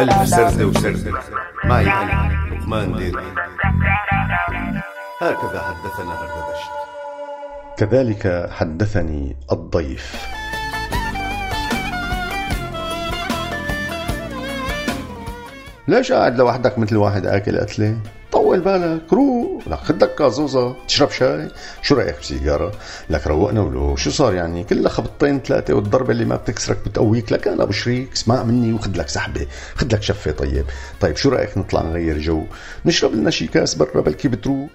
ألف سردة وسردة معي أنا لقمان ديري هكذا حدثنا هردبشت كذلك حدثني الضيف. ليش قاعد لوحدك مثل واحد أكل قتله؟ طول بالك روح لك خد لك تشرب شاي. شو رأيك بسيجارة لك روقنا ولو شو صار يعني؟ كلها خبطتين ثلاثة والضربة اللي ما بتكسرك بتقويك. لك أنا أبو شريك. اسمع مني وخد لك سحبة. خد لك شفة. طيب. طيب شو رأيك نطلع نغير جو؟ نشرب لنا شي كاس برا بلكي بتروح.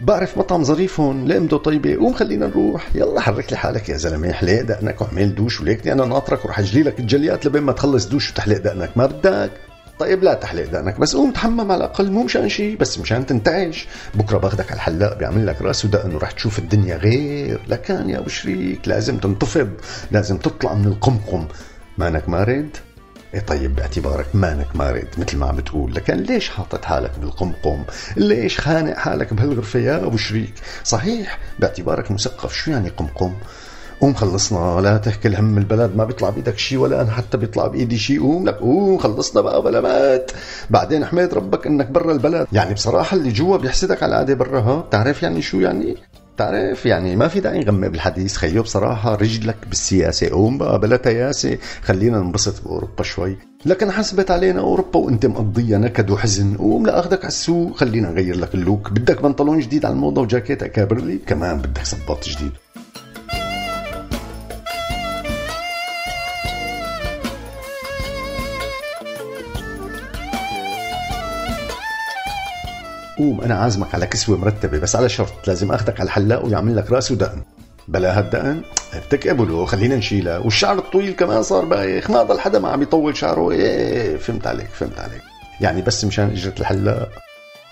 بعرف مطعم ظريف هون. لقمته طيبة. قوم خلينا نروح. يلا حرك لي حالك يا زلمة. حلق دقنك وعمل دوش وليكني أنا ناطرك ورح أجلي لك الجليات لبين ما تخلص دوش وتحلق دقنك ما بدك؟ طيب لا تحلق دقنك. بس قوم تحمم على الأقل مو مشان شيء بس مشان تنتعش. بكرة باخدك على الحلاق بيعمل لك رأس ودقن ورح تشوف الدنيا غير. لكان يا أبو شريك لازم تنتفض لازم تطلع من القمقم. مانك مارد إيه طيب باعتبارك مانك مارد مثل ما عم بتقول. لكن ليش حاطط حالك بالقمقم؟ ليش خانق حالك بهالغرفة يا أبو شريك؟ صحيح باعتبارك مثقف. شو يعني قمقم؟ قوم خلصنا لا تحكي الهم البلد ما بيطلع بإيدك شيء ولا أنا حتى بيطلع بإيدي شيء قوم لك قوم خلصنا بقى بلا مات. بعدين حميد ربك إنك برا البلد. يعني بصراحة اللي جوا بيحسدك على القعده برا ها؟ بتعرف يعني شو يعني؟ بتعرف يعني ما في داعي نغمق بالحديث. خيو بصراحة رجلك بالسياسة. قوم بقى بلا تياسة. خلينا ننبسط بأوروبا شوي. لكن حسبت علينا أوروبا وأنت مقضية نكد وحزن. قوم لأخذك على السوق. خلينا نغير لك اللوك. بدك بنطلون جديد على الموضة وجاكيت أكابرلي كمان بدك صباط جديد. قوم أنا عازمك على كسوة مرتبة بس على شرط لازم أخذك على الحلاق ويعمل لك رأس ودقن. بلا هالدقن بتكبله خلينا نشيلها والشعر الطويل كمان صار بايخ ما ضل حدا ما عم يطول شعره. إيه فهمت عليك فهمت عليك. يعني بس مشان إجرة الحلاق.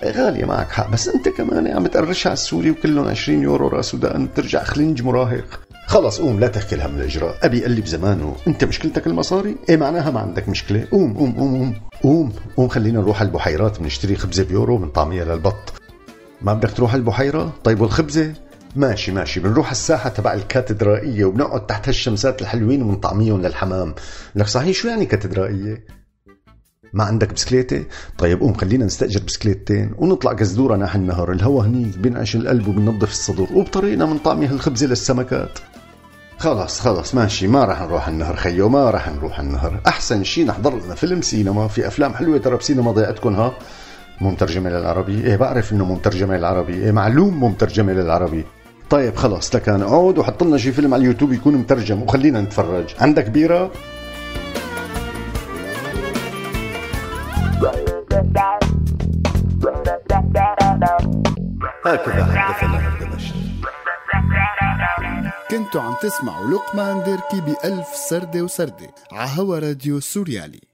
إيه غالية معك حق. بس أنت كمان عم تقرشها على السوري وكلهم 20 يورو رأس ودقن بترجع خلنج مراهق. خلص قوم لا تحكي الهم الإجراء. أبي قال لي بزمانه أنت مشكلتك المصاري؟ إيه معناها ما عندك مشكلة؟ قوم قوم قوم قوم. قوم قوم خلينا نروح على البحيرات بنشتري خبزة بيورو من طعمية للبط. ما بدك تروح على البحيرة؟ طيب والخبزة؟ ماشي ماشي بنروح على الساحة تبع الكاتدرائية وبنقعد تحت هالشمسات الحلوين ومنطعميهم للحمام. لك صحيح شو يعني كاتدرائية؟ ما عندك بسكليتة؟ طيب قوم خلينا نستأجر بسكليتين ونطلع قزدورة ناحية النهر الهوا هنيك بينعش القلب وبنظف الصدر وبطريقنا بنطعمي هالخبزة للسمكات. خلص خلص ماشي. ما راح نروح النهر خيو ما راح نروح النهر. أحسن شيء نحضر لنا فيلم سينما في أفلام حلوة ترى بسينما ضيعتكم ها؟ مو مترجمه للعربي إيه بعرف إنه مو مترجمه للعربي إيه معلوم مو مترجمه للعربي طيب خلص لكان اقعد وحط لنا شي فيلم على اليوتيوب يكون مترجم وخلينا نتفرج. عندك بيرة؟ هكذا حدثنا هردبشت كنتوا عم تسمعوا لقمان ديركي بألف سردة وسردة عهوا راديو سوريالي.